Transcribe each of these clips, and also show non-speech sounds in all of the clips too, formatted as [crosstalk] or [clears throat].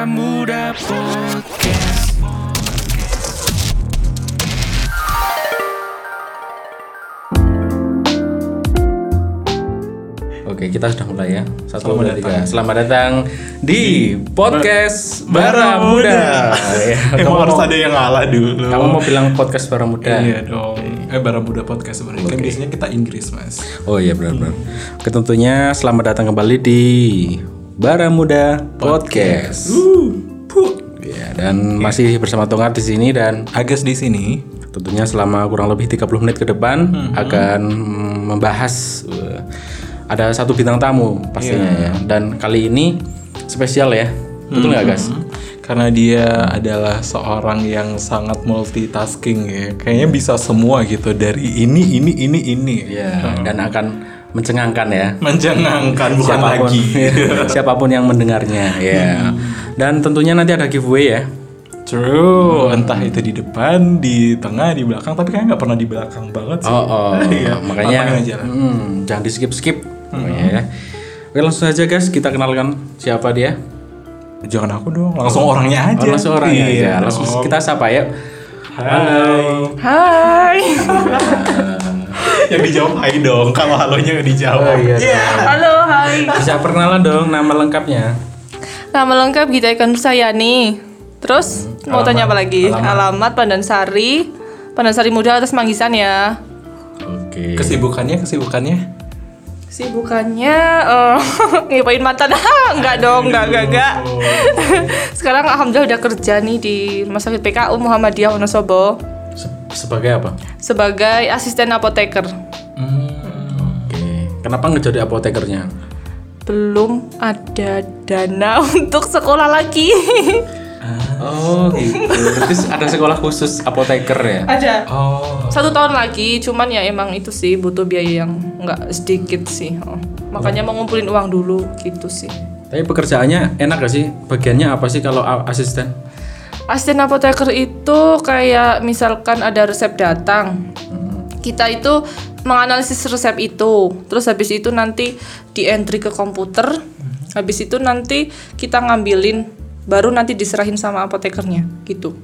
Baramuda Podcast. Oke, kita sudah mulai ya. Satu, Selamat dua, datang. tiga. Selamat datang di podcast Baramuda. [laughs] Ya, [laughs] Emang kamu harus mau- ada yang ngalah dulu. Kamu mau bilang podcast Baramuda? Iya dong. Eh Baramuda podcast sebenarnya. Kan biasanya kita Inggris mas. Oh iya benar-benar. Oke, tentunya selamat datang kembali di Baramuda Podcast. Uh, puh. Ya, dan masih bersama Tongar di sini dan Agas di sini. tentunya selama kurang lebih 30 menit ke depan akan membahas uh, ada satu bintang tamu pastinya ya. Dan kali ini spesial ya. Betul nggak, Gas? Hmm. Karena dia adalah seorang yang sangat multitasking ya. Kayaknya bisa semua gitu dari ini ini ini ini. Ya, dan akan mencengangkan ya. Menjengangkan bukan siapa pun, lagi. [laughs] siapa pun yang mendengarnya ya. Dan tentunya nanti ada giveaway ya. True, entah itu di depan, di tengah, di belakang, tapi kayaknya nggak pernah di belakang banget sih. Oh, oh. [laughs] Iya, makanya aja lah. hmm, jangan di skip skip. ya. Oke langsung saja guys kita kenalkan siapa dia. Jangan aku dong, langsung orangnya aja. Oh, langsung orangnya Iya aja. Langsung kita sapa ya. Hai. Hai. [laughs] yang dijawab hai dong. Kalau halonya nggak dijawab. Oh, iya. Halo, hai. Bisa perkenalan dong nama lengkapnya. Nama lengkap Gita Ikan Sayani. Terus mau tanya apa lagi? Alamat, Pandansari. Pandansari Muda atas Manggisan ya. Oke. Kesibukannya, kesibukannya. Sibukannya eh [laughs] ngipain mantan. Ah, enggak dong, enggak, enggak, enggak. [laughs] Sekarang alhamdulillah udah kerja nih di Rumah Sakit PKU Muhammadiyah Wonosobo Se- sebagai apa? sebagai asisten apoteker. Oke. Kenapa nggak jadi apotekernya? Belum ada dana [laughs] untuk sekolah lagi. Oh gitu. Berarti ada sekolah khusus apoteker ya? ada. Oh. Satu tahun lagi, cuman ya emang itu sih butuh biaya yang nggak sedikit sih. Oh. Makanya mau ngumpulin uang dulu gitu sih. Tapi pekerjaannya enak gak sih? Bagiannya apa sih kalau asisten? Asisten apoteker itu kayak misalkan ada resep datang. Kita itu menganalisis resep itu. Terus habis itu nanti di entry ke komputer. Habis itu nanti kita ngambilin baru nanti diserahin sama apotekernya gitu.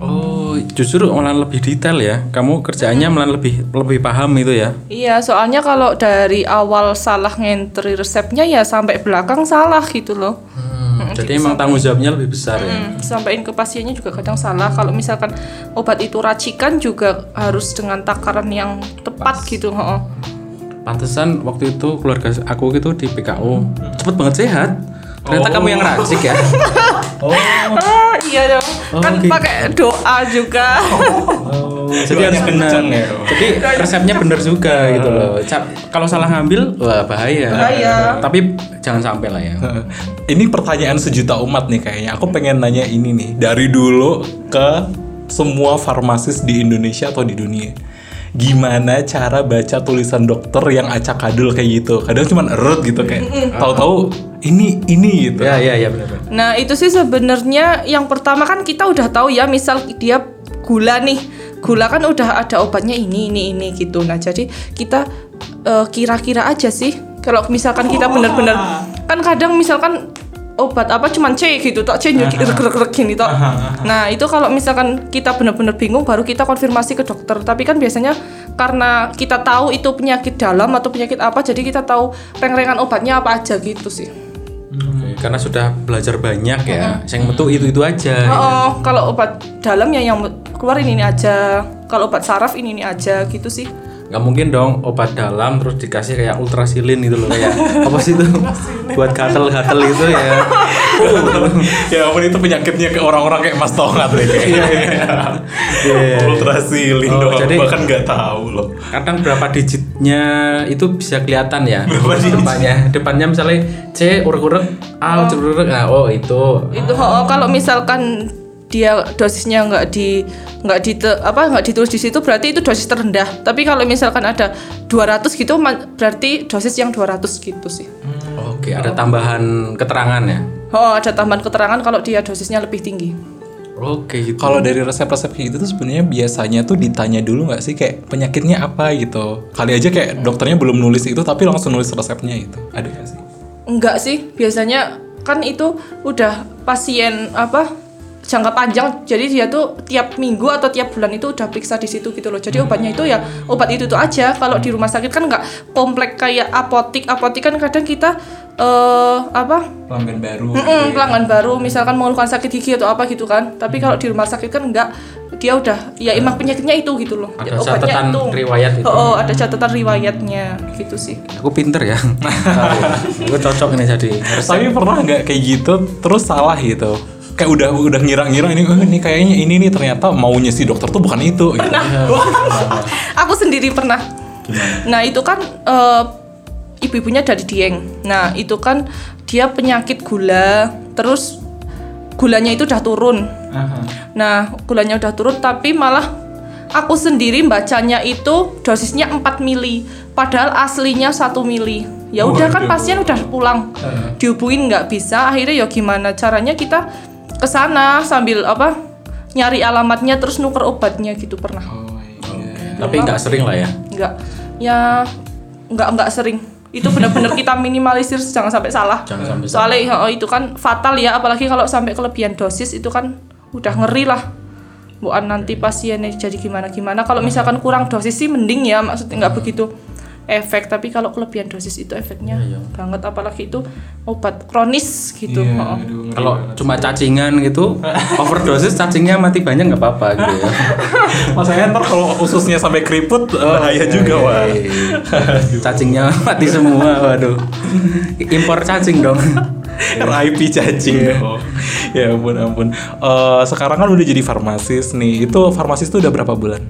Oh, justru malah lebih detail ya. Kamu kerjaannya malah lebih lebih paham itu ya. Iya, soalnya kalau dari awal salah ngentri resepnya ya sampai belakang salah gitu loh. Hmm, jadi emang tanggung jawabnya lebih besar ya. Hmm, sampaiin ke pasiennya juga kadang salah. Kalau misalkan obat itu racikan juga harus dengan takaran yang tepat gitu. heeh. Pantesan waktu itu keluarga aku gitu di PKU cepet banget sehat. Ternyata kamu yang racik ya. [laughs] Ah, iya dong. Oh, kan gitu. pakai doa juga. Jadi harus benar. ya. Jadi resepnya benar juga gitu loh. Ca- Kalau salah ngambil, wah bahaya. Bahaya. Tapi jangan sampai lah ya. [laughs] Ini pertanyaan sejuta umat nih kayaknya. Aku pengen nanya ini nih dari dulu ke semua farmasis di Indonesia atau di dunia. Gimana cara baca tulisan dokter yang acak adul kayak gitu? Kadang cuma erut gitu kayak tahu-tahu ini ini gitu. Ya ya ya benar. benar. Nah, itu sih sebenarnya yang pertama kan kita udah tahu ya, misal dia gula nih. Gula kan udah ada obatnya ini ini ini gitu. Nah, jadi kita eh, kira-kira aja sih. Kalau misalkan kita bener-bener kan kadang misalkan obat apa cuman C gitu, tak C nyuci rek-rek gini tok. Nah, itu kalau misalkan kita bener-bener bingung baru kita konfirmasi ke dokter. Tapi kan biasanya karena kita tahu itu penyakit dalam atau penyakit apa, jadi kita tahu reng-rengan obatnya apa aja gitu sih. Oke, Karena sudah belajar banyak ya. Yang metu itu itu aja. Oh, oh, kalau obat dalam ya yang keluar ini ini aja. Kalau obat saraf ini ini aja gitu sih. Nggak mungkin dong obat dalam terus dikasih kayak ultrasilin gitu loh kayak apa sih itu buat gatel-gatel gitu ya [laughs] ya ampun itu penyakitnya ke orang-orang kayak Mas Tongat deh kayaknya. [laughs] Iya. Ultrasilin Oh, doang, jadi- bahkan nggak tahu loh. kadang berapa digitnya itu bisa kelihatan ya Berapa digit? depannya depannya misalnya C urek-urek A urek-urek nah oh itu Itu oh, oh, kalau misalkan dia dosisnya nggak di nggak di apa nggak ditulis di situ berarti itu dosis terendah. Tapi kalau misalkan ada 200 gitu berarti dosis yang 200 gitu sih. oke ada tambahan keterangan ya Oh, ada tambahan keterangan kalau dia dosisnya lebih tinggi. oke gitu Kalau dari resep-resep kayak gitu tuh sebenarnya biasanya tuh ditanya dulu nggak sih kayak penyakitnya apa gitu. Kali aja kayak dokternya belum nulis itu tapi langsung nulis resepnya itu. Ada nggak sih? Enggak sih, biasanya kan itu udah pasien apa jangka panjang. Jadi dia tuh tiap minggu atau tiap bulan itu udah periksa di situ gitu loh. Jadi obatnya itu ya obat itu tuh aja. Kalau di rumah sakit kan nggak komplek kayak apotik. Apotik kan kadang kita eh apa? Pelanggan baru Mm-mm, pelanggan baru. Misalkan mengeluhkan sakit gigi atau apa gitu kan. Tapi kalau di rumah sakit kan enggak dia udah ya emang penyakitnya itu gitu loh. Ada Obatnya catatan itu. riwayat itu. oh, oh, ada catatan riwayatnya gitu sih. Aku pinter ya. [laughs] Gue cocok ini jadi. tapi pernah nggak kayak gitu terus salah gitu kayak udah udah ngira-ngira ini oh, ini kayaknya ini nih ternyata maunya si dokter tuh bukan itu. Gitu. [laughs] aku sendiri pernah. Nah itu kan eh, ibu-ibunya dari Dieng. Nah itu kan dia penyakit gula terus gulanya itu udah turun. Nah, gulanya udah turun tapi malah aku sendiri bacanya itu dosisnya 4 mili, padahal aslinya 1 mili. Ya udah kan pasien udah pulang. Dihubungin nggak bisa, akhirnya ya gimana caranya kita ke sana sambil apa? nyari alamatnya terus nuker obatnya gitu pernah. Tapi nggak sering lah ya. Nggak ya nggak nggak sering. Itu benar-benar kita minimalisir jangan sampai salah. Jangan sampai Soalnya oh, itu kan fatal ya, apalagi kalau sampai kelebihan dosis itu kan udah ngeri lah. Bukan nanti pasiennya jadi gimana-gimana. Kalau misalkan kurang dosis sih mending ya, maksudnya nggak begitu efek. Tapi kalau kelebihan dosis itu efeknya banget, apalagi itu obat kronis gitu. Iya, Oh. aduh, Kalau cuma cacingan gitu, [laughs] overdosis cacingnya mati banyak nggak apa-apa gitu ya. [laughs] Masalahnya ntar kalau ususnya sampai keriput bahaya juga wah. Cacingnya mati semua, waduh. Impor cacing dong. [laughs] RIP cacing dong. Ya ampun ampun. Eh, sekarang kan udah jadi farmasis nih. Itu farmasis tuh udah berapa bulan?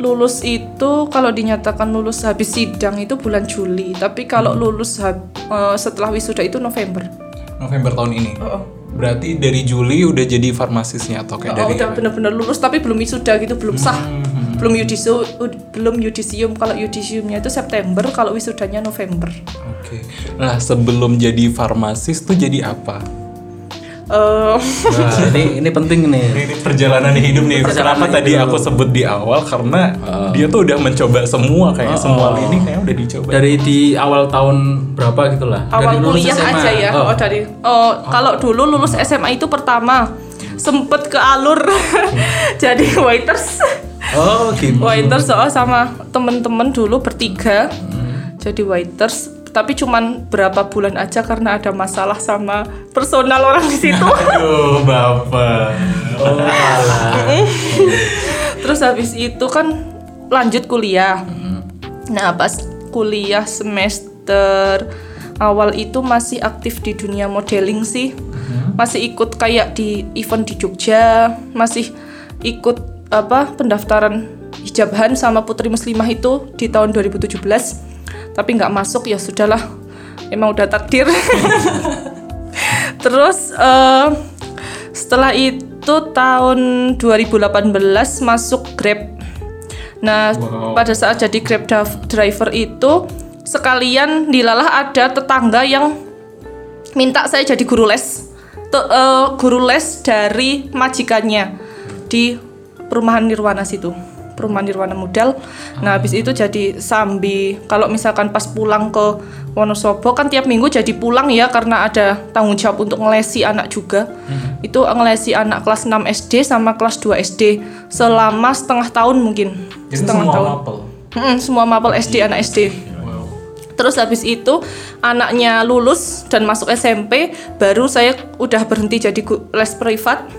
Lulus itu kalau dinyatakan lulus habis sidang itu bulan Juli, tapi kalau lulus hab- eh, setelah wisuda itu November. November tahun ini. Oh, Berarti dari Juli udah jadi farmasisnya atau kayak Oh, dari udah bener-bener lulus tapi belum wisuda gitu, belum sah. Belum yudisium, belum yudisium. Kalau yudisiumnya itu September, kalau wisudanya November. Oke. Nah, sebelum jadi farmasis tuh jadi apa? Eh, Nah, ini ini penting nih. Ini perjalanan hidup nih. Perjalanan Kenapa tadi hidup. aku sebut di awal karena dia tuh udah mencoba semua kayak semua lini kayak udah dicoba. Dari di awal tahun berapa gitu lah. awal Dari lulus kuliah SMA. aja ya. Oh. Oh, dari oh, kalau dulu lulus SMA itu pertama sempet ke alur [laughs] jadi waiters. Oh, gitu. waiters soal sama temen-temen dulu bertiga jadi waiters tapi cuman berapa bulan aja karena ada masalah sama personal orang di situ. [laughs] Aduh, Bapak. Oh, [laughs] terus habis itu kan lanjut kuliah. Nah pas kuliah semester awal itu masih aktif di dunia modeling sih. Masih ikut kayak di event di Jogja masih ikut apa pendaftaran hijabhan sama putri muslimah itu di tahun 2017 tapi nggak masuk ya sudahlah emang udah takdir [laughs] terus eh, setelah itu tahun 2018 masuk Grab Nah, Wow. pada saat jadi Grab driver itu sekalian dilalah ada tetangga yang minta saya jadi guru les. Te- eh, guru les dari majikannya di perumahan Nirwana situ. Perumahan Nirwana Model. Nah, habis itu jadi sambi. Kalau misalkan pas pulang ke Wonosobo kan tiap minggu jadi pulang ya karena ada tanggung jawab untuk ngelesi anak juga. Itu ngelesi anak kelas 6 SD sama kelas 2 SD selama setengah tahun mungkin. Itu setengah semua tahun. mapel. Mm-mm, semua mapel SD anak SD. Wow. Terus habis itu anaknya lulus dan masuk SMP, baru saya udah berhenti jadi les privat.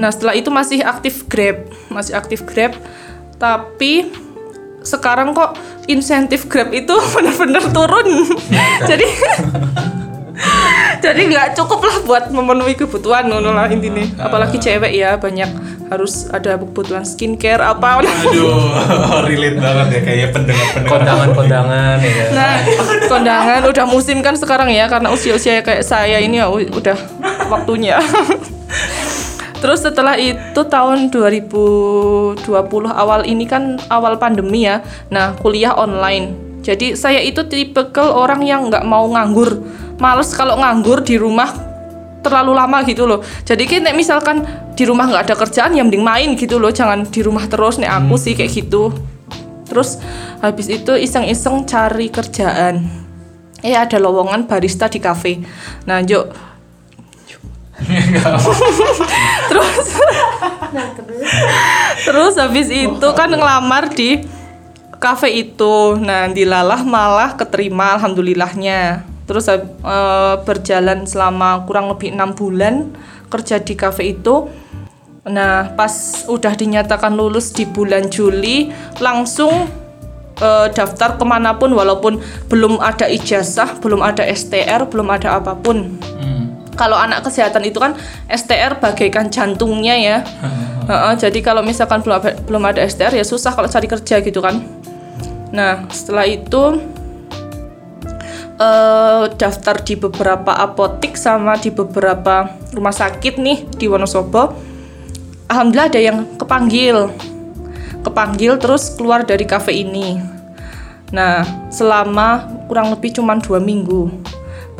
Nah setelah itu masih aktif Grab, masih aktif Grab, tapi sekarang kok insentif Grab itu [laughs] benar-benar turun. [laughs] jadi jadi nggak cukup lah buat memenuhi kebutuhan ngono lah intinya. Apalagi cewek ya banyak harus ada kebutuhan skincare apa. Aduh, [laughs] relate banget ya kayak pendengar-pendengar. Kondangan-kondangan ya. kan? Nah, kondangan udah musim kan sekarang ya karena usia-usia kayak saya ini ya udah waktunya. Terus setelah itu tahun 2020 awal ini kan awal pandemi ya. Nah, kuliah online. Jadi saya itu tipikal orang yang nggak mau nganggur. Males kalau nganggur di rumah terlalu lama gitu loh. Jadi kayak misalkan di rumah nggak ada kerjaan ya mending main gitu loh. Jangan di rumah terus nek aku sih kayak gitu. Terus habis itu iseng-iseng cari kerjaan. eh ada lowongan barista di kafe nah yuk terus? Terus? Habis itu kan ngelamar di kafe itu. Nah dilalah malah keterima alhamdulillahnya. Terus eh, berjalan selama kurang lebih enam bulan kerja di kafe itu. Nah pas udah dinyatakan lulus di bulan Juli langsung eh, daftar ke mana pun walaupun belum ada ijazah belum ada STR belum ada apa pun kalau anak kesehatan itu kan STR bagaikan jantungnya ya. Heeh, jadi kalau misalkan belum ada, belum ada STR ya susah kalau cari kerja gitu kan. Nah setelah itu eh, daftar di beberapa apotik sama di beberapa rumah sakit nih di Wonosobo. Alhamdulillah ada yang kepanggil, kepanggil terus keluar dari kafe ini. Nah selama kurang lebih cuma dua minggu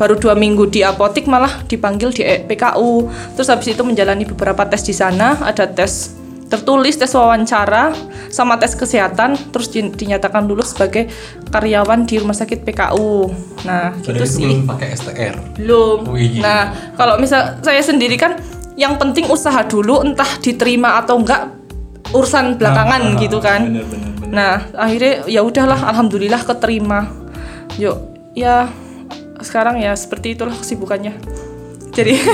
baru dua minggu di apotik malah dipanggil di E- PKU terus habis itu menjalani beberapa tes di sana ada tes tertulis tes wawancara sama tes kesehatan terus di- dinyatakan lulus sebagai karyawan di rumah sakit PKU nah Padahal itu itu sih belum pakai STR. belum. Wih, gila. Nah, kalau misal saya sendiri kan yang penting usaha dulu entah diterima atau enggak urusan belakangan Ah, ah, gitu kan. bener, bener, bener. Nah, akhirnya ya udahlah alhamdulillah keterima. Yuk, ya sekarang ya seperti itulah kesibukannya. Jadi [laughs]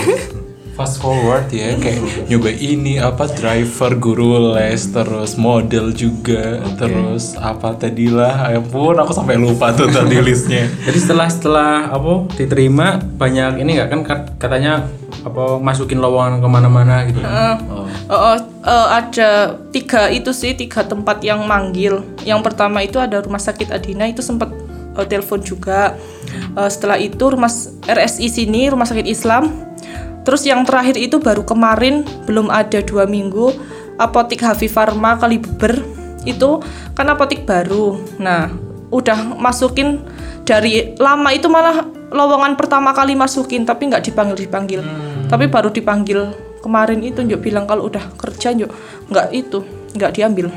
Fast forward ya kayak nyoba ini apa driver guru les terus model juga terus apa tadi lah ya ampun aku sampai lupa tuh tadi [laughs] listnya Jadi setelah setelah apa diterima banyak ini nggak kan kat- katanya apa masukin lowongan ke mana-mana gitu. Oh. Oh, oh, eh, ada tiga itu sih tiga tempat yang manggil. Yang pertama itu ada rumah sakit Adina itu sempat eh, telepon juga. Eh, setelah itu rumah RSI sini rumah sakit Islam. Terus yang terakhir itu baru kemarin belum ada dua minggu apotik Hafi Farma Kalibeber itu kan apotik baru. Nah udah masukin dari lama itu malah lowongan pertama kali masukin tapi nggak dipanggil dipanggil tapi baru dipanggil kemarin itu Njuk bilang kalau udah kerja Njuk nggak itu nggak diambil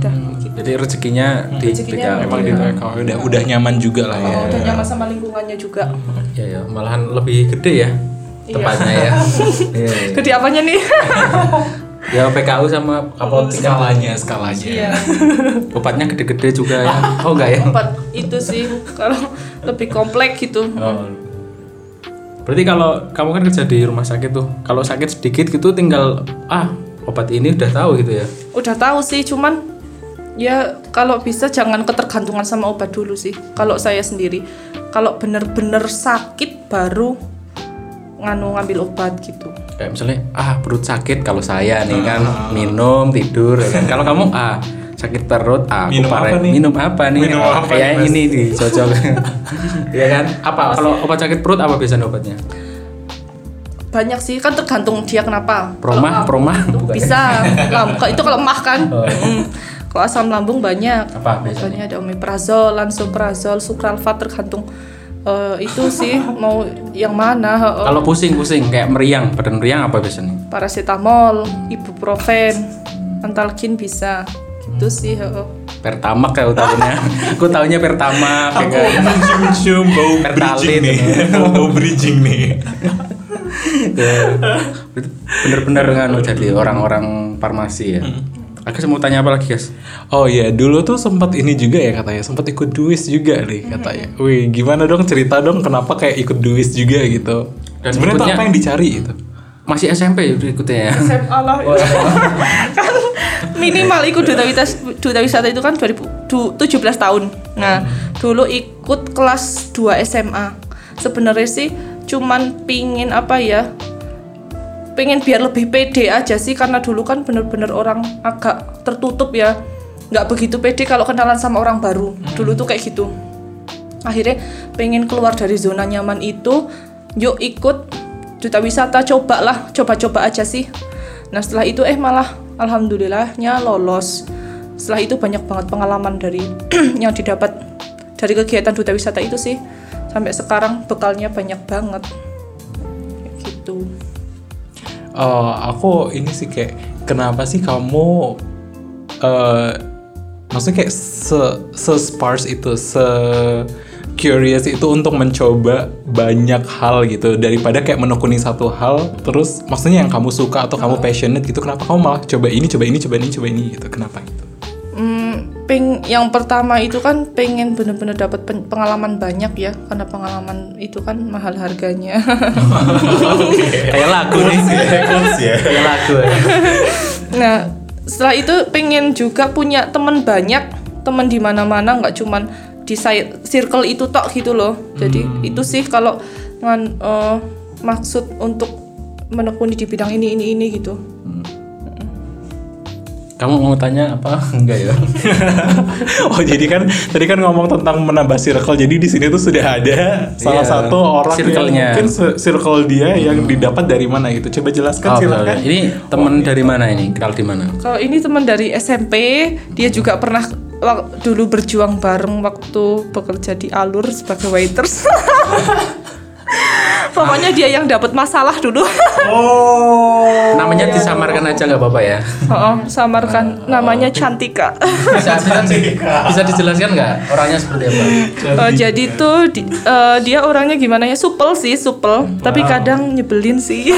udah Jadi rezekinya di Rezekinya PKU. emang di TKW udah udah nyaman juga lah ya udah nyaman sama lingkungannya juga Ya ya, malahan lebih gede ya tempatnya ya. [laughs] Iya, iya. gede apanya nih [laughs] Ya PKU sama kan skalanya skalanya iya [laughs] obatnya gede-gede juga ya. Oh enggak ya? tempat itu sih kalau lebih kompleks gitu Oh. Berarti kalau kamu kan kerja di rumah sakit tuh, kalau sakit sedikit gitu tinggal ah obat ini udah tahu gitu ya. udah tahu sih cuman ya kalau bisa jangan ketergantungan sama obat dulu sih kalau saya sendiri kalau bener-bener sakit baru nganu ngambil obat gitu Kayak misalnya ah perut sakit kalau saya nih kan minum tidur ya kan. Kalau kamu ah sakit perut ah aku Minum pare- apa nih? minum apa nih? Minum Oh, apa kayak ini nih cocok. [laughs] ya kan? Apa kalau obat sakit perut apa biasanya obatnya? banyak sih kan tergantung dia kenapa Promah, promah ya? bisa [laughs] lam kalau itu kalau emah kan Mm. Kalau asam lambung banyak Apa biasanya? Ada omeprazol lansoprazol sukralfat tergantung eh, itu sih mau yang mana heeh. Kalau pusing-pusing kayak meriang, badan meriang apa biasanya? paracetamol ibuprofen antalgin bisa gitu sih heeh. Pertamax ya tahunya. Aku tahunya Pertamax [laughs] ya aku kan. mencium-cium bau [laughs] Pertalite. bridging nih [laughs] bau bridging nih Bener-bener kan jadi orang-orang farmasi ya. Aku mau tanya apa lagi guys? Oh iya, dulu tuh sempat ini juga ya katanya, sempat ikut duis juga nih katanya. Wih, gimana dong cerita dong kenapa kayak ikut duis juga gitu? Dan Sebenarnya apa yang dicari itu? Masih SMP ya udah ikutnya ya. SMA lah [laughs] kan minimal ikut duta wisata duta wisata itu kan 2017 tahun nah dulu ikut kelas 2 SMA sebenarnya sih cuman pingin apa ya pengen biar lebih pede aja sih karena dulu kan bener-bener orang agak tertutup ya. Nggak begitu pede kalau kenalan sama orang baru. Dulu tuh kayak gitu. Akhirnya pengen keluar dari zona nyaman itu yuk ikut duta wisata cobalah coba-coba aja sih. Nah setelah itu eh malah alhamdulillahnya lolos. Setelah itu banyak banget pengalaman dari [clears throat] yang didapat dari kegiatan duta wisata itu sih. Sampai sekarang bekalnya banyak banget. Kayak gitu Oh, aku ini sih kayak kenapa sih kamu eh maksudnya kayak se se sparse itu se curious itu untuk mencoba banyak hal gitu. Daripada kayak menekuni satu hal terus maksudnya yang kamu suka atau kamu passionate gitu kenapa kamu malah coba ini coba ini coba ini coba ini gitu kenapa peng yang pertama itu kan pengen bener-bener dapat pen- pengalaman banyak ya karena pengalaman itu kan mahal harganya. [laughs] Kayak lagu nih. Kayak lagu. ya. nah setelah itu pengen juga punya teman banyak teman di mana-mana nggak cuman di circle itu tok gitu loh. Jadi itu sih kalau ngan eh, maksud untuk menekuni di bidang ini ini ini gitu. Kamu mau tanya apa? [laughs] Enggak ya. [laughs] oh jadi kan tadi kan ngomong tentang menambah circle jadi di sini tuh sudah ada salah Iya, satu orang circle-nya. yang mungkin circle dia yang didapat dari mana gitu coba jelaskan Oh, silakan Ini teman dari mana ini? Kenal di mana? Kalau ini teman dari SMP, dia juga pernah dulu berjuang bareng waktu bekerja di Alur sebagai waiters. [laughs] Pokoknya dia yang dapat masalah dulu. Namanya disamarkan aja nggak apa-apa ya. Oh, samarkan namanya Cantika. Bisa bisa, bisa dijelaskan nggak orangnya seperti apa? Eh, jadi tuh di- eh, dia orangnya gimana ya? Supel sih, supel. Tapi kadang nyebelin sih. [laughs]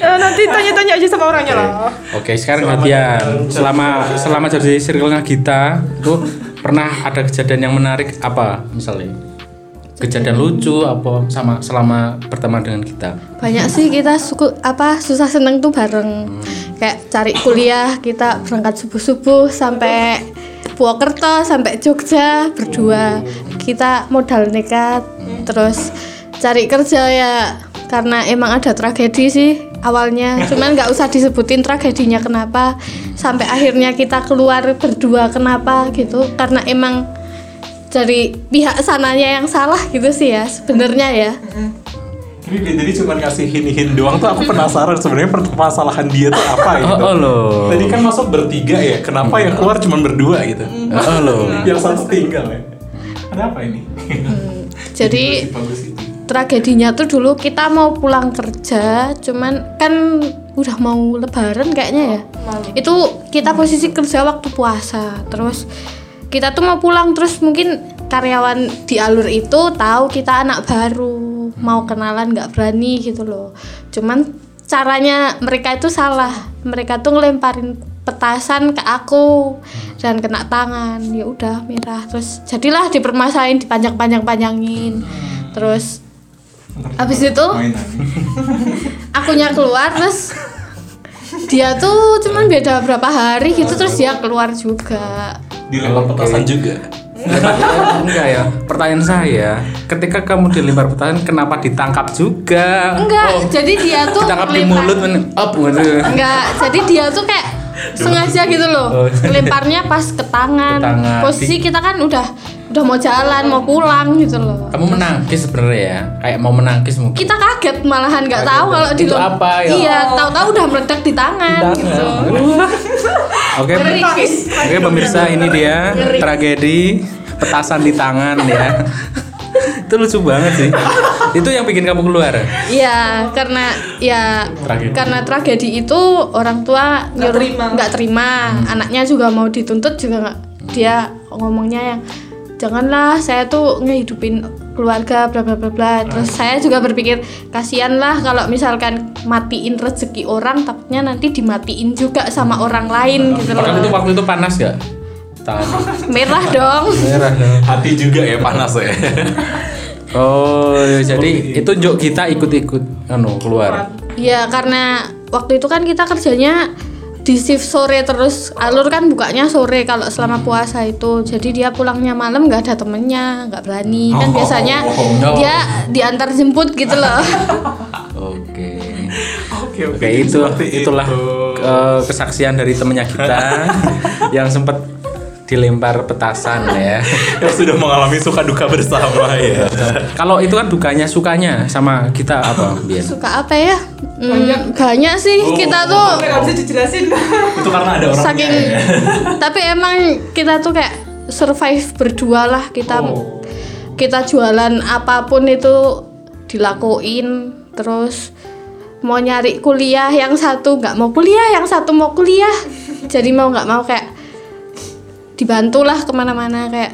Eh, nanti tanya-tanya aja sama orangnya lah. Oke, sekarang gantian. Selama selama jadi circle-nya kita, itu pernah ada kejadian yang menarik apa misalnya? Kejadian lucu apa sama selama berteman dengan kita? banyak sih kita suku apa susah seneng tuh bareng. Kayak cari kuliah kita berangkat subuh subuh sampai Purwokerto sampai Jogja berdua. Kita modal nekat terus cari kerja ya karena emang ada tragedi sih awalnya. [laughs] Cuman nggak usah disebutin tragedinya kenapa sampai akhirnya kita keluar berdua kenapa gitu. Karena emang dari pihak sananya yang salah gitu sih ya sebenarnya ya. Ini dia jadi cuma ngasih hin-hin doang tuh aku penasaran sebenarnya permasalahan dia tuh apa [laughs] gitu. Oh, oh loh. tadi kan masuk bertiga ya kenapa yang keluar cuma berdua gitu? Oh loh. [laughs] yang satu tinggal ya. Ada apa ini? Jadi bagus itu. tragedinya tuh dulu kita mau pulang kerja cuman kan udah mau lebaran kayaknya ya. Itu kita posisi kerja waktu puasa terus kita tuh mau pulang terus mungkin karyawan di alur itu tahu kita anak baru mau kenalan nggak berani gitu loh. Cuman caranya mereka itu salah. Mereka tuh ngelemparin petasan ke aku dan kena tangan. Ya udah merah. Terus jadilah dipermasalahin dipanjang-panjang panjangin terus habis itu [laughs] akunya keluar terus dia tuh cuman beda berapa hari gitu terus dia keluar juga dilempar petasan juga Enggak ya. Pertanyaan saya, ketika kamu dilempar petasan kenapa ditangkap juga? enggak jadi dia tuh Ditangkap di mulut men up gitu. enggak jadi dia tuh kayak sengaja gitu loh Oh. lemparnya pas ke tangan. Ke tangan. posisi kita kan udah udah mau jalan mau pulang gitu loh Kamu menangkis sebenarnya ya, kayak mau menangkis mungkin. kita kaget malahan nggak tahu kalau di Itu apa ya? iya tahu-tahu udah meledak di tangan, gitu [laughs] Oke, oke pemirsa ini dia tragedi petasan di tangan ya. [laughs] itu lucu banget sih. itu yang bikin kamu keluar. Iya, karena ya Tragedi. karena tragedi itu orang tua Nggak terima. nggak terima, anaknya juga mau dituntut juga nggak dia ngomongnya yang janganlah saya tuh ngehidupin keluarga bla bla bla bla. Terus saya juga berpikir kasihan lah kalau misalkan matiin rezeki orang takutnya nanti dimatiin juga sama orang lain gitu Padahal itu loh. waktu itu panas gak? Merah dong. Merah dong. hati juga ya panas ya [laughs] Oh, jadi itu jok kita ikut-ikut anu keluar. Ya karena waktu itu kan kita kerjanya di shift sore terus. Alur kan bukanya sore kalau selama puasa itu. Jadi dia pulangnya malam nggak ada temennya nggak berani. Kan biasanya Oh. dia diantar jemput gitu loh. [laughs] Oke. oke Oke, itu itulah eh, kesaksian dari temennya kita [laughs] yang sempat dilempar petasan ya. [laughs] yang sudah mengalami suka duka bersama ya. Kalau itu kan dukanya sukanya sama kita apa, [laughs] Bian? suka apa ya? Hmm, banyak. sih kita tuh. Nggak bisa dijelasin. [laughs] Itu karena ada orang saking tapi emang kita tuh kayak survive berdua lah. Kita Oh. kita jualan apa pun itu dilakuin. Terus mau nyari kuliah yang satu nggak mau kuliah yang satu mau kuliah. Jadi mau nggak mau kayak dibantulah ke mana-mana kayak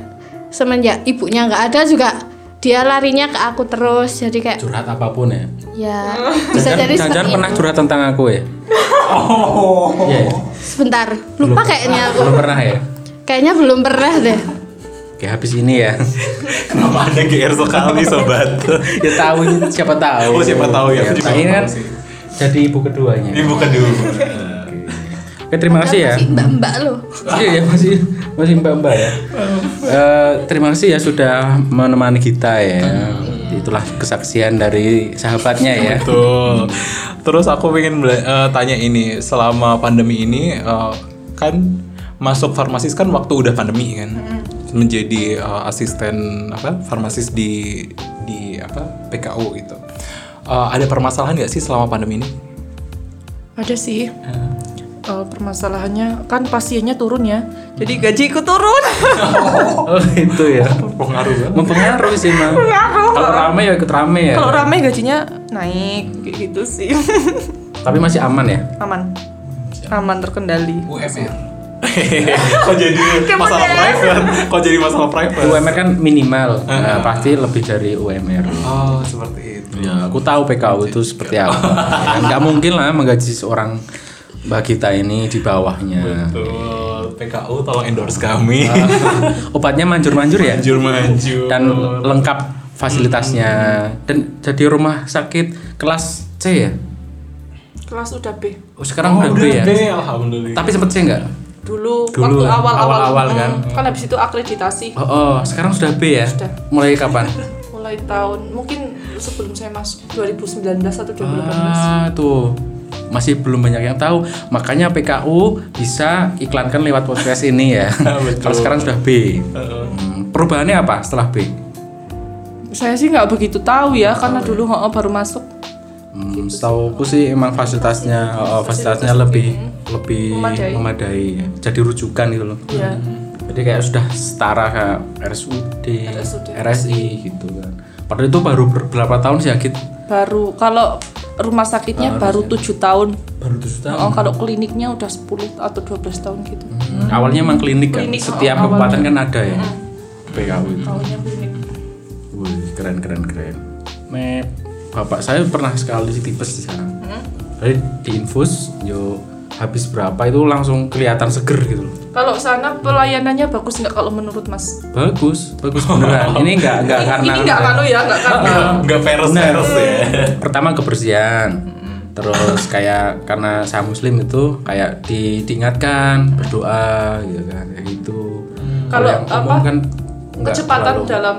semenjak ibunya nggak ada juga dia larinya ke aku terus jadi kayak curhat apa pun ya? Ya bisa jadi jangan pernah curhat tentang aku ya? Oh. Iya ya? sebentar lupa kayaknya aku. belum pernah ya? Kayaknya belum pernah deh. Kayak habis ini ya. Kenapa ada GR sekali sobat? ya tahu siapa tahu. Oh, siapa tahu ya, juga ini kan jadi ibu keduanya. Ini bukan dulu. Oke terima kasih ya Masih mbak-mbak loh iya ya masih masih mbak mbak ya Eh, terima kasih ya sudah menemani kita ya itulah kesaksian dari sahabatnya ya Betul. Terus aku pengen bela- eh, tanya ini, selama pandemi ini eh, kan masuk farmasis kan waktu udah pandemi kan, menjadi eh, asisten apa farmasis di di apa PKU gitu. Eh, ada permasalahan nggak sih selama pandemi ini? Ada sih. Eh, permasalahannya kan pasiennya turun ya. Jadi gajiku turun. [laughs] oh itu ya Pengaruh banget. mempengaruhi sih mah kalau rame ya ikut rame ya Kalau rame gajinya naik kayak gitu sih. [laughs] tapi masih aman ya Aman. Aman terkendali. UMR. [laughs] Kok jadi masalah private? Kok jadi masalah private? UMR kan minimal nah, pasti lebih dari UMR Oh, seperti itu. ya aku tahu PKU itu seperti apa nggak mungkin lah menggaji seorang mbak kita ini di bawahnya Betul. PKU tolong endorse kami. obatnya manjur-manjur ya Manjur manjur. dan lengkap fasilitasnya dan jadi rumah sakit kelas C ya Kelas udah B. oh, sekarang udah B ya Alhamdulillah. tapi sempet C nggak Dulu, Dulu waktu ya, awal-awal awal-awal Hmm, kan. Kan habis itu akreditasi. oh, oh sekarang sudah B ya Sudah. mulai kapan [laughs] Mulai tahun mungkin sebelum saya masuk 2019 atau 2018. Ah, tuh masih belum banyak yang tahu. Makanya PKU bisa iklankan lewat podcast ini ya. [laughs] Kalau sekarang sudah B. Hmm, perubahannya apa setelah B? Saya sih nggak begitu tahu ya karena dulu oh, baru masuk. Hmm, setahu aku sih emang fasilitasnya, oh, fasilitasnya lebih lebih Memadai. memadai. ya. Jadi rujukan gitu loh. Iya. Jadi kayak sudah setara kayak RSUD, RSUD, RSI gitu kan. Padahal itu baru ber- berapa tahun sih Akit? Baru kalau rumah sakitnya baru tujuh tahun. Baru tujuh tahun. Oh, kalau kliniknya udah 10 atau 12 tahun gitu. Hmm, Awalnya emang klinik kan. Klinik, Setiap oh, kabupaten kan ada ya. PKU itu. Awalnya klinik. Wih, keren keren keren. Me, bapak saya pernah sekali sih tipes di sana. Jadi diinfus, yo habis berapa itu langsung kelihatan seger gitu loh. Kalau sana pelayanannya bagus nggak kalau menurut Mas? Bagus, bagus beneran. Ini enggak enggak karena Ini nggak kanu ya, nggak karena. Enggak peres-peres ya. pertama kebersihan. Terus kayak karena saya muslim itu kayak di, diingatkan berdoa gitu kan kayak gitu. Kalau yang umum apa, kan enggak Kecepatan dalam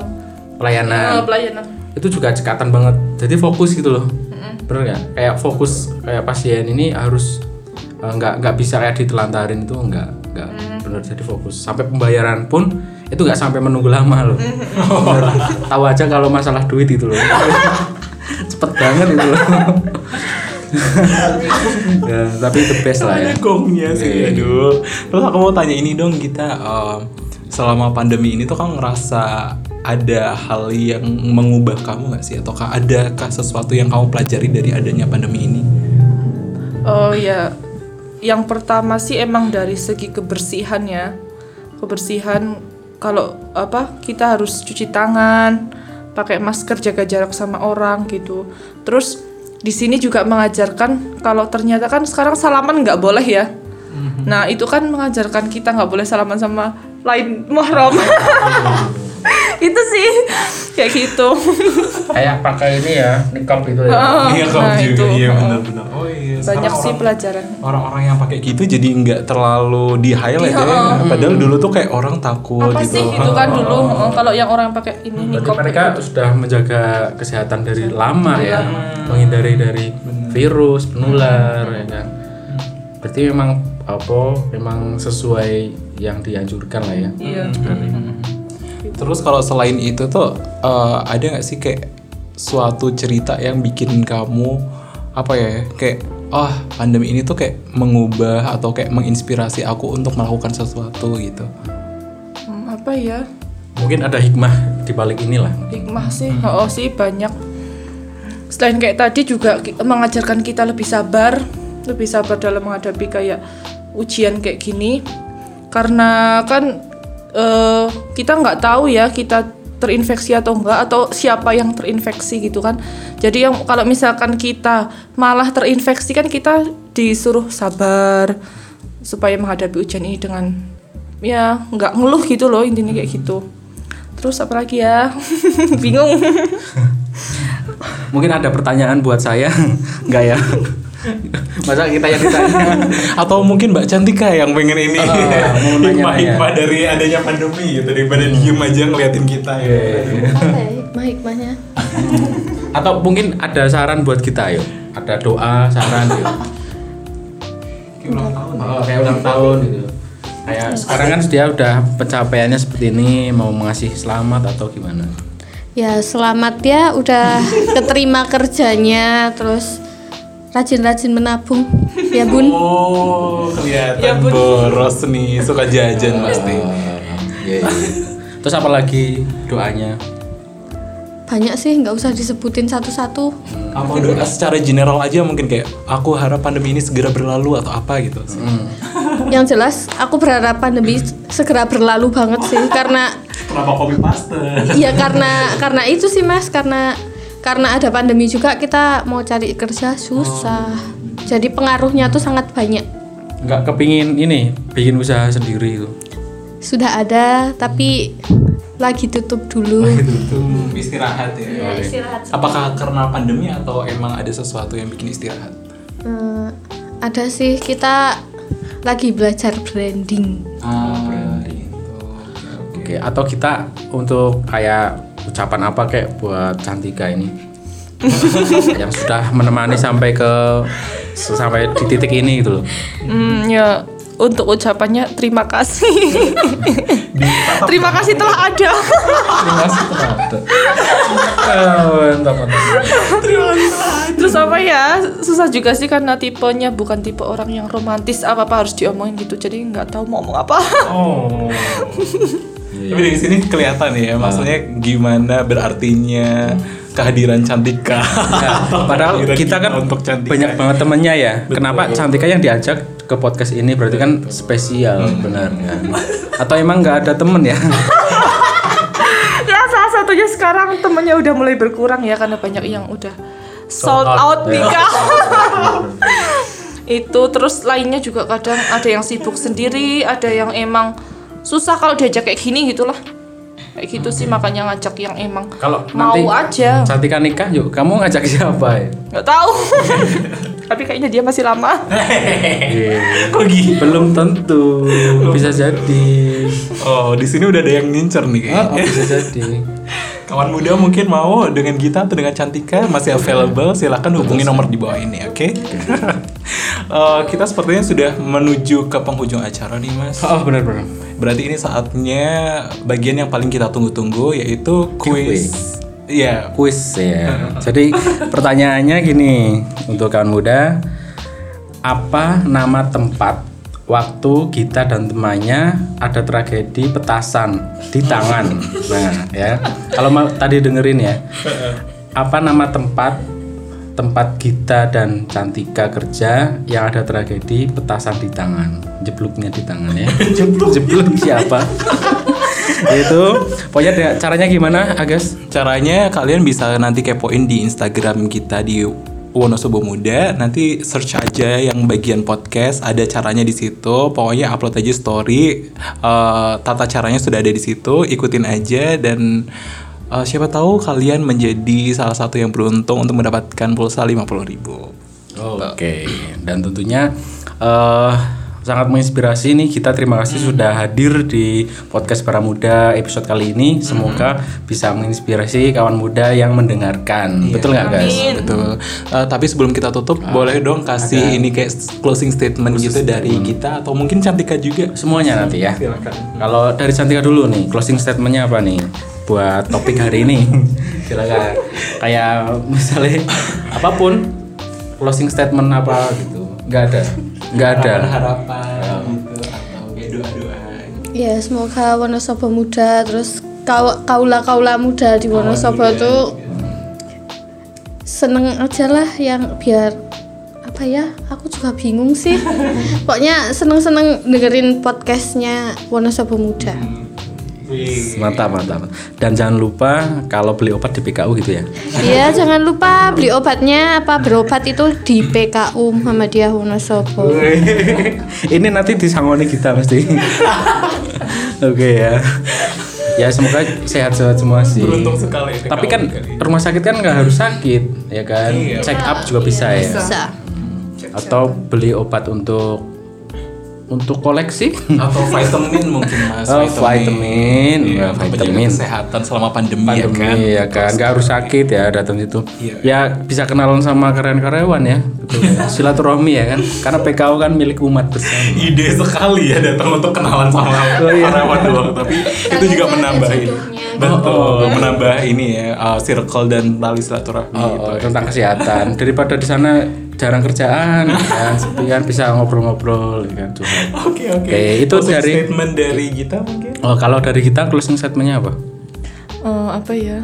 pelayanan. eh, pelayanan. itu juga cekatan banget jadi fokus gitu loh bener nggak kayak fokus kayak pasien ini harus eh, nggak nggak bisa kayak ditelantarin itu nggak nggak bener jadi fokus sampai pembayaran pun itu nggak sampai menunggu lama loh Bener. tahu aja kalau masalah duit itu loh [laughs] cepet banget itu loh [laughs] ya, tapi the best lah ya gongnya sih, Iya, iya. aduh. Terus aku mau tanya ini dong kita em, selama pandemi ini tuh kan ngerasa ada hal yang mengubah kamu nggak sih? Ataukah adakah sesuatu yang kamu pelajari dari adanya pandemi ini? Oh ya, yang pertama sih emang dari segi kebersihan ya. Kebersihan kalau apa kita harus cuci tangan, pakai masker, jaga jarak sama orang gitu. Terus di sini juga mengajarkan kalau ternyata kan sekarang salaman nggak boleh ya. Nah itu kan mengajarkan kita nggak boleh salaman sama lain mahram. [laughs] [laughs] itu sih kayak gitu. kayak pakai ini ya nikab itu ya Oh, iya kamu nah, juga, itu. iya Oh. benar-benar. Oh iya. Banyak sih orang- pelajaran. Orang-orang yang pakai gitu jadi nggak terlalu di highlight Iya, ya. oh. Padahal dulu tuh kayak orang takut Apa gitu. sih itu kan dulu oh, kalau yang orang pakai ini nikop mereka sudah menjaga kesehatan dari lama ya, menghindari dari virus penular ya kan. Berarti memang apa? Memang sesuai yang dianjurkan lah ya. Iya. Terus kalau selain itu tuh eh, ada nggak sih kayak suatu cerita yang bikin kamu apa ya kayak oh pandemi ini tuh kayak mengubah atau kayak menginspirasi aku untuk melakukan sesuatu gitu. Hmm, apa ya? Mungkin ada hikmah di balik inilah. Hikmah sih, oh, sih banyak. Selain kayak tadi juga mengajarkan kita lebih sabar, lebih sabar dalam menghadapi kayak ujian kayak gini. Karena kan eh, kita nggak tahu ya kita terinfeksi atau enggak atau siapa yang terinfeksi gitu kan. Jadi yang kalau misalkan kita malah terinfeksi kan kita disuruh sabar supaya menghadapi ujian ini dengan ya nggak ngeluh gitu loh intinya kayak gitu. Terus apa lagi ya? [laughs] Bingung. [laughs] Mungkin ada pertanyaan buat saya, [laughs] enggak ya? Masa kita yang ditanya? [laughs] Atau mungkin Mbak Cantika yang pengen ini Oh, hikmah-hikmah dari adanya pandemi gitu daripada diem aja ngeliatin kita ya. apa ya hikmah-hikmahnya [laughs] Atau mungkin ada saran buat kita yuk? Ada doa, saran yuk? Oh, kayak ulang tahun gitu. Kayak sekarang kan dia udah pencapaiannya seperti ini, mau mengasih selamat atau gimana? ya selamat ya udah [laughs] keterima kerjanya terus rajin-rajin menabung ya bun [laughs] Oh, kelihatan Ya, Bun. boros nih, suka jajan pasti. Iya, iya. Terus apa lagi doanya? banyak sih nggak usah disebutin satu-satu Apa doa secara general aja mungkin kayak aku harap pandemi ini segera berlalu atau apa gitu. [laughs] yang jelas aku berharap pandemi segera berlalu banget sih karena Kenapa copy paste? ya karena karena itu sih mas karena karena ada pandemi juga kita mau cari kerja susah jadi pengaruhnya tuh sangat banyak Nggak kepingin ini, bikin usaha sendiri itu. sudah ada tapi lagi tutup dulu Hmm, istirahat ya. Iya, istirahat. Apakah karena pandemi atau emang ada sesuatu yang bikin istirahat? Eh, ada sih kita lagi belajar branding Ah, gitu. Oke, atau kita untuk kayak ucapan apa kayak buat Cantika ini [laughs] yang sudah menemani sampai ke sampai di titik ini gitu loh. Hmm, ya untuk ucapannya terima kasih. terima kasih telah ada. Terima kasih terhadap. Oh, mantap, mantap. Terus apa ya? Susah juga sih karena tipenya bukan tipe orang yang romantis apa-apa harus diomongin gitu. Jadi nggak tahu mau ngomong apa. Oh. [laughs] Tapi dari sini kelihatan ya, maksudnya gimana berartinya kehadiran Cantika. Nah, padahal Kehadiran kita kan untuk Cantika. banyak banget temennya ya. Kenapa Cantika yang diajak ke podcast ini berarti kan spesial benar kan? Atau emang nggak ada temen ya? [laughs] ya salah satunya sekarang temennya udah mulai berkurang ya karena banyak yang udah sold out nikah. [laughs] itu terus lainnya juga kadang ada yang sibuk sendiri, ada yang emang susah kalau diajak kayak gini gitulah. Kayak gitu sih makanya ngajak yang emang Kalau mau nanti aja. Cantika nikah, yuk kamu ngajak siapa ya? nggak tahu. [laughs] Tapi kayaknya dia masih lama. Kok gitu? Belum tentu, bisa jadi. Oh, di sini udah ada yang ngincer nih Oh, kayaknya. bisa jadi. Kawan muda mungkin mau dengan kita atau dengan Cantika masih available, silahkan hubungi nomor di bawah ini, oke? Eh, kita sepertinya sudah menuju ke penghujung acara nih, Mas. Oh, benar-benar. Berarti ini saatnya bagian yang paling kita tunggu-tunggu yaitu quiz. Iya, Kuis ya. [laughs] Jadi pertanyaannya gini untuk kawan muda, apa nama tempat waktu kita dan temannya ada tragedi petasan di tangan? [laughs] Nah, ya. Kalau mau tadi dengerin ya. [laughs] Apa nama tempat tempat kita dan Cantika kerja yang ada tragedi petasan di tangan, jebluknya di tangan ya. [laughs] Jebluk siapa? [laughs] itu pokoknya caranya gimana Agus? caranya kalian bisa nanti kepoin di Instagram kita di Wonosobo Muda. Nanti search aja yang bagian podcast, ada caranya di situ. Pokoknya upload aja story. Eh, tata caranya sudah ada di situ. Ikutin aja dan eh, siapa tahu kalian menjadi salah satu yang beruntung untuk mendapatkan pulsa 50.000 ribu. Oke, dan tentunya eh sangat menginspirasi nih kita terima kasih sudah hadir di podcast para muda episode kali ini. Semoga bisa menginspirasi kawan muda yang mendengarkan. Betul nggak guys? Betul. Eh, tapi sebelum kita tutup, boleh dong kasih ini kayak closing statement gitu dari kita atau mungkin Cantika juga. Semuanya nanti ya. Kalau dari Cantika dulu nih, closing statementnya apa nih buat topik hari ini? [laughs] Silakan. Kayak misalnya apa pun closing statement apa gitu. Nggak ada. Nggak ada. harapan gitu atau kayak doa-doa. ya semoga Wonosobo muda terus kau kaula kaula muda di Wonosobo tuh seneng aja lah yang biar apa ya aku juga bingung sih [laughs] pokoknya seneng seneng dengerin podcastnya Wonosobo muda Mantap, mantap. Dan jangan lupa kalau beli obat di PKU gitu ya. Iya, jangan lupa beli obatnya apa berobat itu di PKU Muhammadiyah Wonosobo. [laughs] Ini nanti disangoni kita mesti. Oke ya. Ya semoga sehat-sehat semua sih. Beruntung sekali PKU Tapi kan kali. rumah sakit kan nggak harus sakit, ya kan? Iya. Check up juga bisa ya. Bisa. Atau beli obat untuk untuk koleksi. atau vitamin mungkin mas Oh, vitamin. Iya, menjaga vitamin. kesehatan selama pandemi, ya kan Pandemi ya kan, nggak harus sakit ya datang situ. Iya. Ya bisa kenalan sama karyawan-karyawan ya, Betul ya. silaturahmi ya kan, karena PKU kan milik umat bersama. ide sekali ya datang untuk kenalan sama Oh, iya. karyawan doang tapi itu juga menambah betul. Menambah ini ya uh, circle dan tali silaturahmi Oh, gitu. oh, tentang kesehatan. Daripada di sana jarang kerjaan ya [laughs] kan sepian bisa ngobrol-ngobrol ya kan. Oke oke. Oke, itu Closing dari- statement dari kita mungkin. Oh, kalau dari kita closing statementnya apa? Eh, apa ya?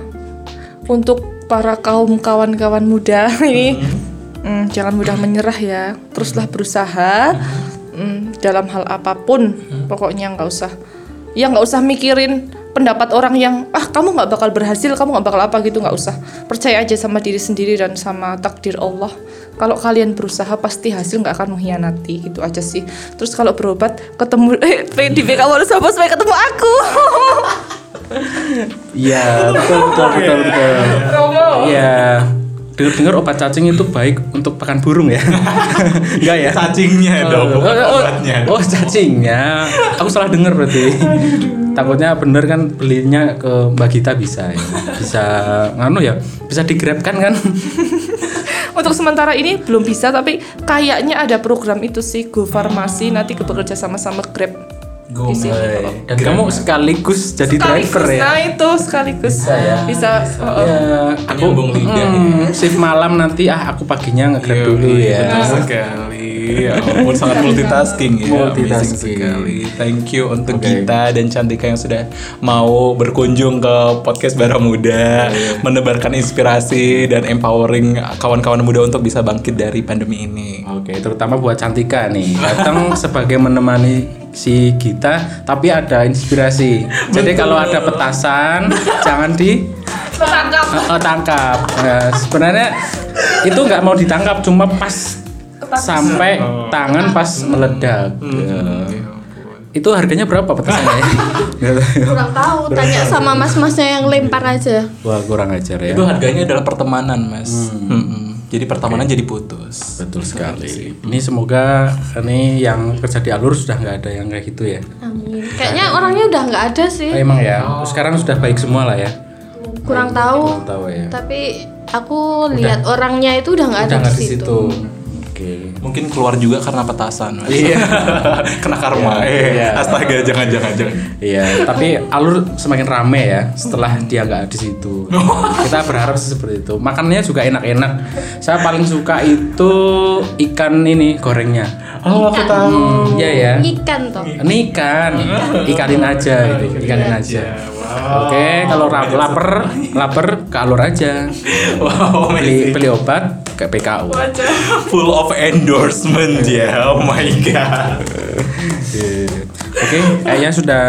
Untuk para kaum kawan-kawan muda [laughs] ini mm, jangan mudah menyerah ya. Teruslah berusaha mm, dalam hal apa pun. Pokoknya nggak usah ya nggak usah mikirin pendapat orang yang ah kamu nggak bakal berhasil kamu nggak bakal apa gitu nggak usah percaya aja sama diri sendiri dan sama takdir Allah kalau kalian berusaha pasti hasil nggak akan mengkhianati gitu aja sih terus kalau berobat ketemu [laughs] eh, di BK sama supaya ketemu aku [laughs] Iya, betul betul betul betul. Iya. Dengar-dengar obat cacing itu baik untuk pakan burung ya? [laughs] Enggak ya? Cacingnya dong, Oh, bukan oh, obatnya. oh, cacingnya. Aku salah dengar berarti. Takutnya bener kan belinya ke Mbak Gita bisa ya. Bisa nganu ya, bisa digrabkan kan? [laughs] Untuk sementara ini belum bisa tapi kayaknya ada program itu sih Go Farmasi nanti bekerja sama sama Grab. Go Di sini. Dan kamu sekaligus jadi driver Sekaligus, ya? Nah itu sekaligus bisa ya. Bisa. oh, oh. Ya, aku hmm, shift malam nanti ah aku paginya nge-grab Iya, dulu iya, ya. Betul sekali. Ya ampun sangat multitasking ya. Multitasking. Sekali. Thank you untuk Oke. Gita dan Cantika yang sudah mau berkunjung ke podcast Bara Muda, menebarkan inspirasi dan empowering kawan-kawan muda untuk bisa bangkit dari pandemi ini. Oke, terutama buat Cantika nih. Datang [laughs] sebagai menemani si Gita, tapi ada inspirasi. Jadi kalau ada petasan, [laughs] jangan di Tertangkap. eh, eh, tangkap. Nah, sebenarnya itu nggak mau ditangkap, cuma pas sampai tangan pas meledak. Ya. Itu harganya berapa petasannya? [laughs] Kurang tahu, tanya sama mas-masnya yang lempar aja. Wah, kurang ajar ya. Itu harganya adalah pertemanan, Mas. Mm-mm. Jadi pertemanan jadi putus. Betul sekali. Ini semoga ini yang kerja di alur sudah nggak ada yang kayak gitu ya. Amin. Kayaknya orangnya udah nggak ada sih. Oh, emang ya. Sekarang sudah baik semua lah ya. Kurang tahu. Kurang tahu ya. Tapi aku lihat orangnya itu udah nggak ada Udah di di situ. situ. Oke. Mungkin keluar juga karena petasan. [laughs] Iya. [laughs] Kena karma. Eh, Iya. [laughs] astaga, jangan jangan jangan. Iya, tapi alur semakin rame ya setelah dia nggak di situ. Kita berharap sih seperti itu. Makannya juga enak-enak. Saya paling suka itu ikan ini gorengnya. Oh, aku tahu. Hmm, Iya ya. Ikan toh. Ini ikan, ikanin aja itu, ikanin aja. Oke, kalau lapar, lapar ke alur aja. Wow, Beli beli obat ke PKU. Full of endorsement ya. Oh my god. Oke, kayaknya sudah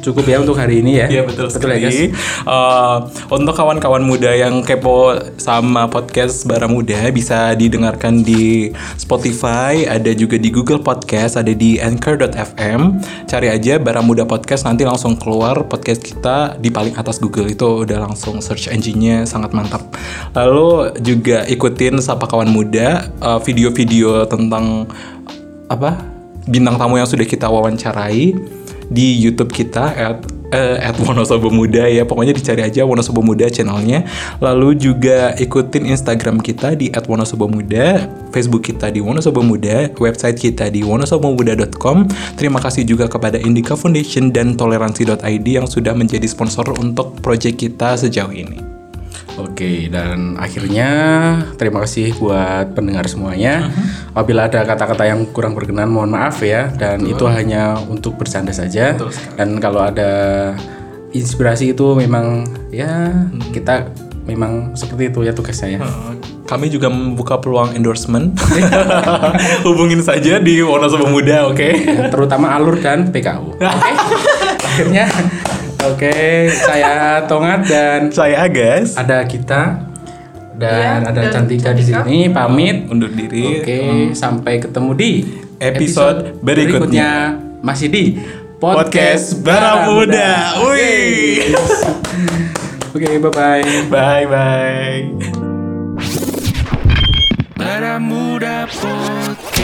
cukup ya untuk hari ini ya. Iya betul ya, sekali. guys? Eh, untuk kawan-kawan muda yang kepo sama podcast Bara Muda bisa didengarkan di Spotify, ada juga di Google Podcast, ada di Anchor.fm. Cari aja Bara Muda Podcast nanti langsung keluar podcast kita di paling atas Google itu udah langsung search engine-nya sangat mantap. Lalu juga ikutin Sapa Kawan Muda eh, video-video tentang apa? bintang tamu yang sudah kita wawancarai di YouTube kita at eh, at Wonosobo Muda ya. Pokoknya dicari aja Wonosobo Muda channelnya. Lalu juga ikutin Instagram kita di at Wonosobo Muda Facebook kita di Wonosobo Muda website kita di wonosobomuda.com terima kasih juga kepada Indica Foundation dan Toleransi.id yang sudah menjadi sponsor untuk project kita sejauh ini. Oke, dan akhirnya terima kasih buat pendengar semuanya. Apabila ada kata-kata yang kurang berkenan, mohon maaf ya. Dan itu hanya untuk bercanda saja. Dan kalau ada inspirasi itu memang ya kita memang seperti itu ya tugas saya. kami juga membuka peluang endorsement [laughs] hubungin saja di Wonosobo Muda oke Terutama alur dan PKU. [laughs] Oke. akhirnya Oke, saya Tongat dan Saya Agas. ada kita dan Iya, ada dan Cantika di Cantika. sini pamit. Undur diri. Oke, sampai ketemu di Episode berikutnya. masih di Podcast Bara Muda. Wih. Oke, [laughs] bye bye. Bye bye. Para Muda Podcast